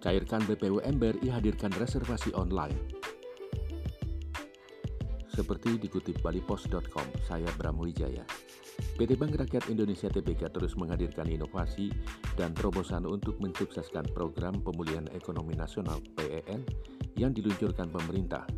Cairkan BPUM BRI hadirkan reservasi online. Seperti dikutip balipos.com, saya Bram Wijaya. PT Bank Rakyat Indonesia TBK terus menghadirkan inovasi dan terobosan untuk mensukseskan program pemulihan ekonomi nasional PEN yang diluncurkan pemerintah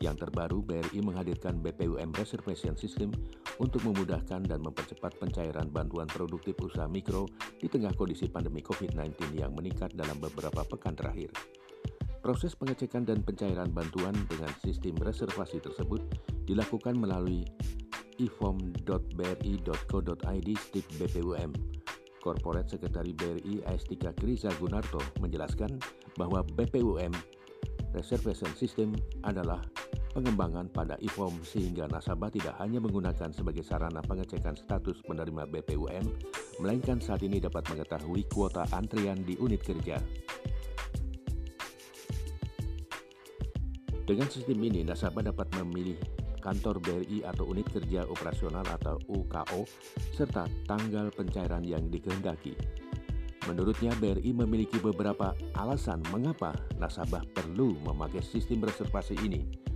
yang terbaru, BRI menghadirkan BPUM Reservation System untuk memudahkan dan mempercepat pencairan bantuan produktif usaha mikro di tengah kondisi pandemi COVID-19 yang meningkat dalam beberapa pekan terakhir. Proses pengecekan dan pencairan bantuan dengan sistem reservasi tersebut dilakukan melalui ifom.bri.co.id strip BPUM. Korporat Sekretari BRI Aistika Kriza Gunarto menjelaskan bahwa BPUM Reservation System adalah pengembangan pada IFOM sehingga nasabah tidak hanya menggunakan sebagai sarana pengecekan status penerima BPUM, melainkan saat ini dapat mengetahui kuota antrian di unit kerja. Dengan sistem ini, nasabah dapat memilih kantor BRI atau unit kerja operasional atau UKO serta tanggal pencairan yang dikehendaki. Menurutnya, BRI memiliki beberapa alasan mengapa nasabah perlu memakai sistem reservasi ini.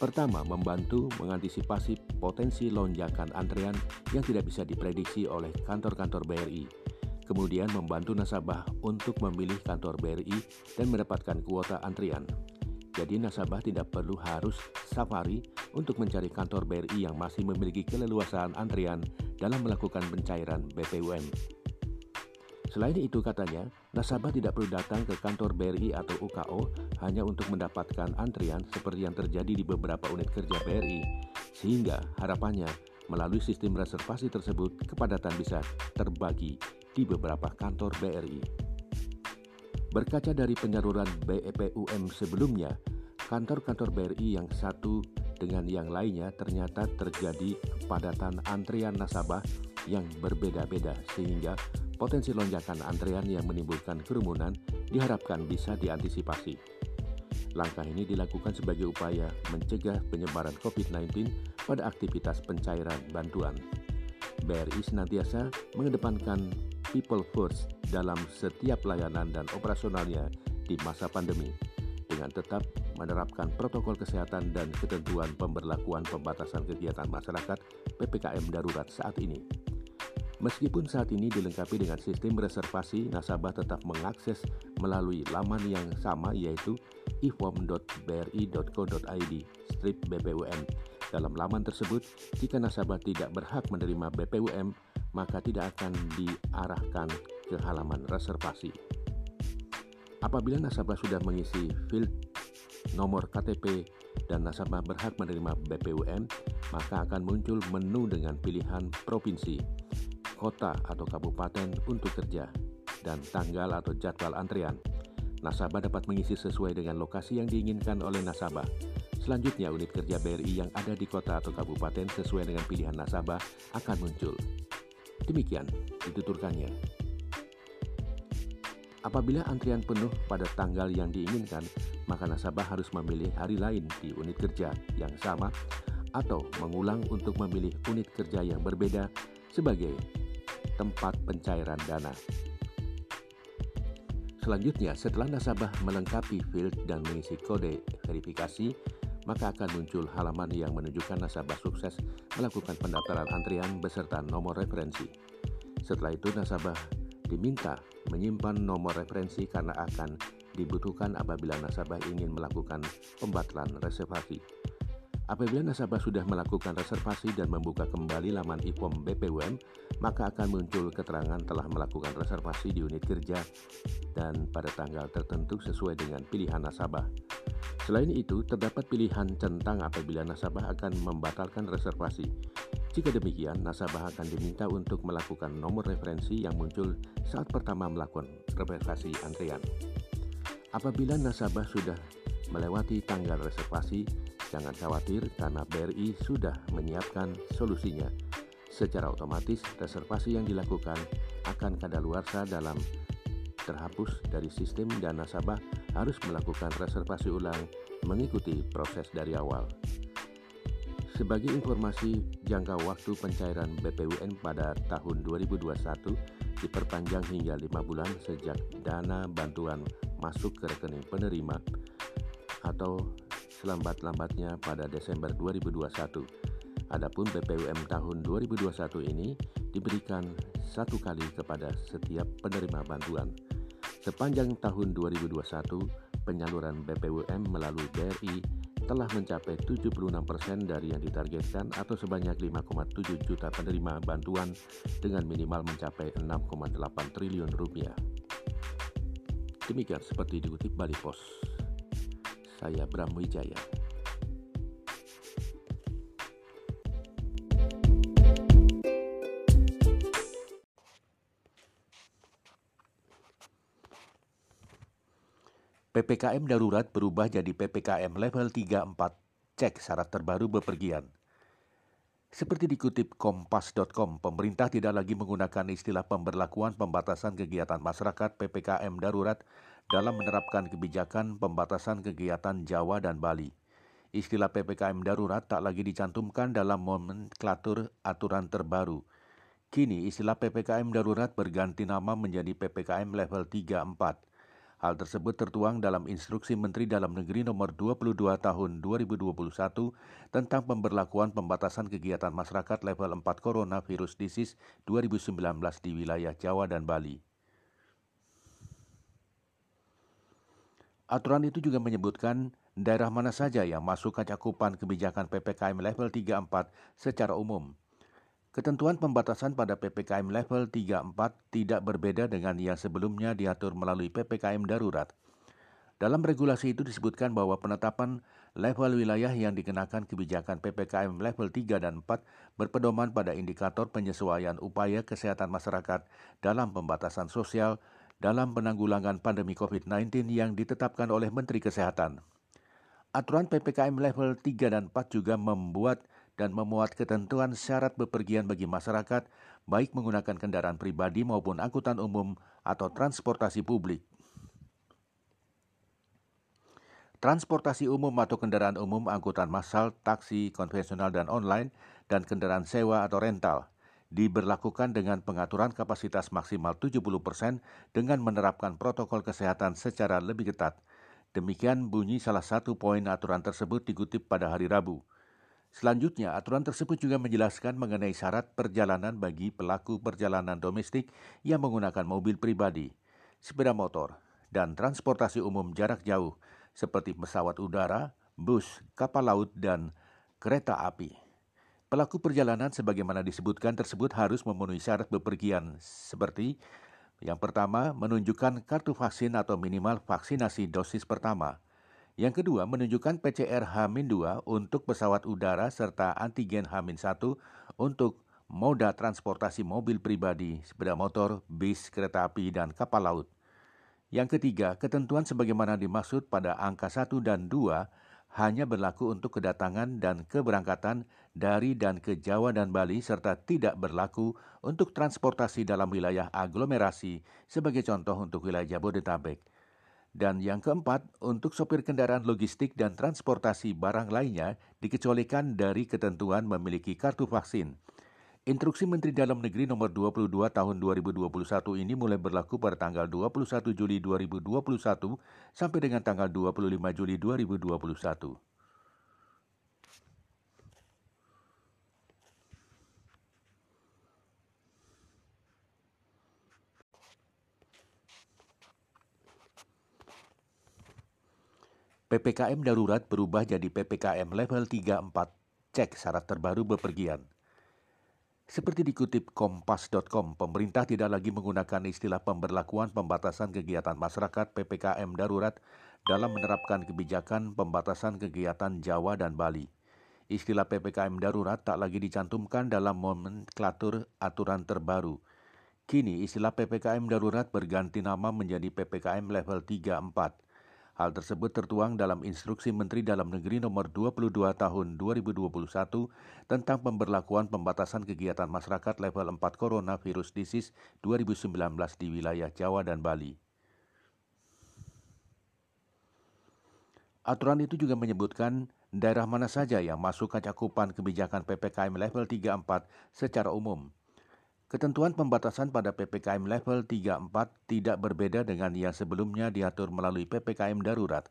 Pertama, membantu mengantisipasi potensi lonjakan antrean yang tidak bisa diprediksi oleh kantor-kantor BRI. Kemudian membantu nasabah untuk memilih kantor BRI dan mendapatkan kuota antrian. Jadi nasabah tidak perlu harus safari untuk mencari kantor BRI yang masih memiliki keleluasaan antrian dalam melakukan pencairan BPUM. Selain itu katanya, nasabah tidak perlu datang ke kantor BRI atau UKO hanya untuk mendapatkan antrian seperti yang terjadi di beberapa unit kerja BRI, sehingga harapannya melalui sistem reservasi tersebut kepadatan bisa terbagi di beberapa kantor BRI. Berkaca dari penyaluran BEPUM sebelumnya, kantor-kantor BRI yang satu dengan yang lainnya ternyata terjadi kepadatan antrian nasabah yang berbeda-beda sehingga potensi lonjakan antrean yang menimbulkan kerumunan diharapkan bisa diantisipasi. Langkah ini dilakukan sebagai upaya mencegah penyebaran COVID-19 pada aktivitas pencairan bantuan. BRI senantiasa mengedepankan people first dalam setiap layanan dan operasionalnya di masa pandemi dengan tetap menerapkan protokol kesehatan dan ketentuan pemberlakuan pembatasan kegiatan masyarakat PPKM darurat saat ini. Meskipun saat ini dilengkapi dengan sistem reservasi, nasabah tetap mengakses melalui laman yang sama yaitu ifom.bri.co.id strip BPUM. Dalam laman tersebut, jika nasabah tidak berhak menerima BPUM, maka tidak akan diarahkan ke halaman reservasi. Apabila nasabah sudah mengisi field nomor KTP dan nasabah berhak menerima BPUM, maka akan muncul menu dengan pilihan provinsi kota atau kabupaten untuk kerja, dan tanggal atau jadwal antrian. Nasabah dapat mengisi sesuai dengan lokasi yang diinginkan oleh nasabah. Selanjutnya, unit kerja BRI yang ada di kota atau kabupaten sesuai dengan pilihan nasabah akan muncul. Demikian dituturkannya. Apabila antrian penuh pada tanggal yang diinginkan, maka nasabah harus memilih hari lain di unit kerja yang sama atau mengulang untuk memilih unit kerja yang berbeda sebagai tempat pencairan dana. Selanjutnya, setelah nasabah melengkapi field dan mengisi kode verifikasi, maka akan muncul halaman yang menunjukkan nasabah sukses melakukan pendaftaran antrian beserta nomor referensi. Setelah itu, nasabah diminta menyimpan nomor referensi karena akan dibutuhkan apabila nasabah ingin melakukan pembatalan reservasi. Apabila nasabah sudah melakukan reservasi dan membuka kembali laman IPOM BPUM, maka akan muncul keterangan telah melakukan reservasi di unit kerja dan pada tanggal tertentu sesuai dengan pilihan nasabah. Selain itu, terdapat pilihan centang apabila nasabah akan membatalkan reservasi. Jika demikian, nasabah akan diminta untuk melakukan nomor referensi yang muncul saat pertama melakukan reservasi antrian. Apabila nasabah sudah melewati tanggal reservasi, Jangan khawatir karena BRI sudah menyiapkan solusinya. Secara otomatis reservasi yang dilakukan akan kadaluarsa dalam terhapus dari sistem dan nasabah harus melakukan reservasi ulang mengikuti proses dari awal. Sebagai informasi, jangka waktu pencairan BPUN pada tahun 2021 diperpanjang hingga 5 bulan sejak dana bantuan masuk ke rekening penerima atau selambat-lambatnya pada Desember 2021. Adapun BPUM tahun 2021 ini diberikan satu kali kepada setiap penerima bantuan. Sepanjang tahun 2021, penyaluran BPUM melalui BRI telah mencapai 76% dari yang ditargetkan atau sebanyak 5,7 juta penerima bantuan dengan minimal mencapai 6,8 triliun rupiah. Demikian seperti dikutip Bali Pos. Saya Bram Wijaya. PPKM darurat berubah jadi PPKM level 3-4. Cek syarat terbaru bepergian. Seperti dikutip kompas.com, pemerintah tidak lagi menggunakan istilah pemberlakuan pembatasan kegiatan masyarakat PPKM darurat dalam menerapkan kebijakan pembatasan kegiatan Jawa dan Bali. Istilah PPKM darurat tak lagi dicantumkan dalam nomenklatur aturan terbaru. Kini istilah PPKM darurat berganti nama menjadi PPKM level 3-4. Hal tersebut tertuang dalam Instruksi Menteri Dalam Negeri Nomor 22 Tahun 2021 tentang pemberlakuan pembatasan kegiatan masyarakat level 4 Coronavirus Disease 2019 di wilayah Jawa dan Bali. Aturan itu juga menyebutkan daerah mana saja yang masuk ke cakupan kebijakan PPKM level 3-4 secara umum. Ketentuan pembatasan pada PPKM level 3-4 tidak berbeda dengan yang sebelumnya diatur melalui PPKM darurat. Dalam regulasi itu disebutkan bahwa penetapan level wilayah yang dikenakan kebijakan PPKM level 3 dan 4 berpedoman pada indikator penyesuaian upaya kesehatan masyarakat dalam pembatasan sosial dalam penanggulangan pandemi COVID-19 yang ditetapkan oleh Menteri Kesehatan. Aturan PPKM level 3 dan 4 juga membuat dan memuat ketentuan syarat bepergian bagi masyarakat, baik menggunakan kendaraan pribadi maupun angkutan umum atau transportasi publik. Transportasi umum atau kendaraan umum, angkutan massal, taksi, konvensional dan online, dan kendaraan sewa atau rental diberlakukan dengan pengaturan kapasitas maksimal 70% dengan menerapkan protokol kesehatan secara lebih ketat. Demikian bunyi salah satu poin aturan tersebut dikutip pada hari Rabu. Selanjutnya, aturan tersebut juga menjelaskan mengenai syarat perjalanan bagi pelaku perjalanan domestik yang menggunakan mobil pribadi, sepeda motor, dan transportasi umum jarak jauh seperti pesawat udara, bus, kapal laut, dan kereta api. Pelaku perjalanan sebagaimana disebutkan tersebut harus memenuhi syarat bepergian seperti yang pertama, menunjukkan kartu vaksin atau minimal vaksinasi dosis pertama – yang kedua, menunjukkan PCR H-2 untuk pesawat udara serta antigen H-1 untuk moda transportasi mobil pribadi, sepeda motor, bis, kereta api, dan kapal laut. Yang ketiga, ketentuan sebagaimana dimaksud pada angka 1 dan 2 hanya berlaku untuk kedatangan dan keberangkatan dari dan ke Jawa dan Bali serta tidak berlaku untuk transportasi dalam wilayah aglomerasi sebagai contoh untuk wilayah Jabodetabek. Dan yang keempat, untuk sopir kendaraan logistik dan transportasi barang lainnya dikecualikan dari ketentuan memiliki kartu vaksin. Instruksi Menteri Dalam Negeri nomor 22 tahun 2021 ini mulai berlaku pada tanggal 21 Juli 2021 sampai dengan tanggal 25 Juli 2021. PPKM darurat berubah jadi PPKM level 3-4. Cek syarat terbaru bepergian. Seperti dikutip kompas.com, pemerintah tidak lagi menggunakan istilah pemberlakuan pembatasan kegiatan masyarakat PPKM darurat dalam menerapkan kebijakan pembatasan kegiatan Jawa dan Bali. Istilah PPKM darurat tak lagi dicantumkan dalam nomenklatur aturan terbaru. Kini istilah PPKM darurat berganti nama menjadi PPKM level 3-4. Hal tersebut tertuang dalam Instruksi Menteri Dalam Negeri Nomor 22 Tahun 2021 tentang pemberlakuan pembatasan kegiatan masyarakat level 4 Coronavirus Disease 2019 di wilayah Jawa dan Bali. Aturan itu juga menyebutkan daerah mana saja yang masuk ke cakupan kebijakan PPKM level 3-4 secara umum. Ketentuan pembatasan pada PPKM level 3-4 tidak berbeda dengan yang sebelumnya diatur melalui PPKM darurat.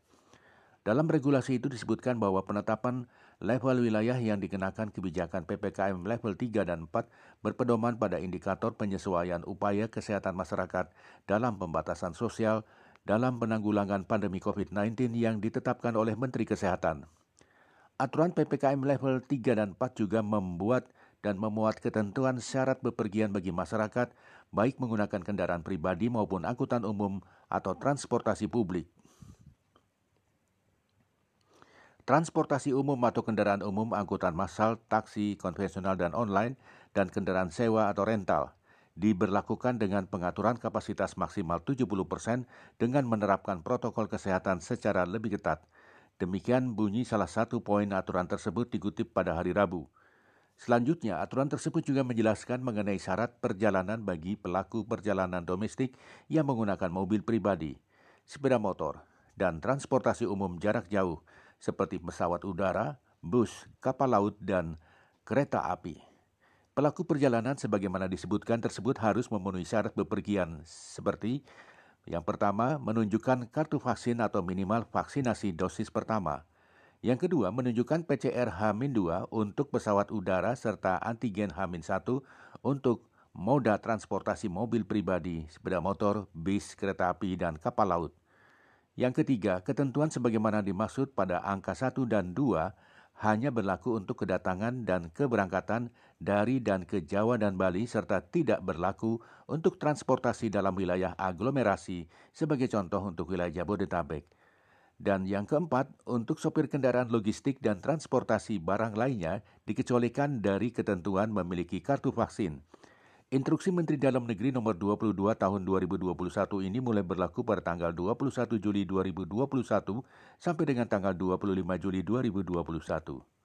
Dalam regulasi itu disebutkan bahwa penetapan level wilayah yang dikenakan kebijakan PPKM level 3 dan 4 berpedoman pada indikator penyesuaian upaya kesehatan masyarakat dalam pembatasan sosial dalam penanggulangan pandemi COVID-19 yang ditetapkan oleh Menteri Kesehatan. Aturan PPKM level 3 dan 4 juga membuat dan memuat ketentuan syarat bepergian bagi masyarakat, baik menggunakan kendaraan pribadi maupun angkutan umum atau transportasi publik. Transportasi umum atau kendaraan umum, angkutan massal, taksi konvensional dan online, dan kendaraan sewa atau rental diberlakukan dengan pengaturan kapasitas maksimal 70% dengan menerapkan protokol kesehatan secara lebih ketat. Demikian bunyi salah satu poin aturan tersebut dikutip pada hari Rabu. Selanjutnya, aturan tersebut juga menjelaskan mengenai syarat perjalanan bagi pelaku perjalanan domestik yang menggunakan mobil pribadi, sepeda motor, dan transportasi umum jarak jauh seperti pesawat udara, bus, kapal laut, dan kereta api. Pelaku perjalanan sebagaimana disebutkan tersebut harus memenuhi syarat bepergian seperti yang pertama, menunjukkan kartu vaksin atau minimal vaksinasi dosis pertama. Yang kedua, menunjukkan PCR H-2 untuk pesawat udara serta antigen H-1 untuk moda transportasi mobil pribadi, sepeda motor, bis, kereta api, dan kapal laut. Yang ketiga, ketentuan sebagaimana dimaksud pada angka 1 dan 2 hanya berlaku untuk kedatangan dan keberangkatan dari dan ke Jawa dan Bali serta tidak berlaku untuk transportasi dalam wilayah aglomerasi sebagai contoh untuk wilayah Jabodetabek. Dan yang keempat, untuk sopir kendaraan logistik dan transportasi barang lainnya dikecualikan dari ketentuan memiliki kartu vaksin. Instruksi Menteri Dalam Negeri nomor 22 tahun 2021 ini mulai berlaku pada tanggal 21 Juli 2021 sampai dengan tanggal 25 Juli 2021.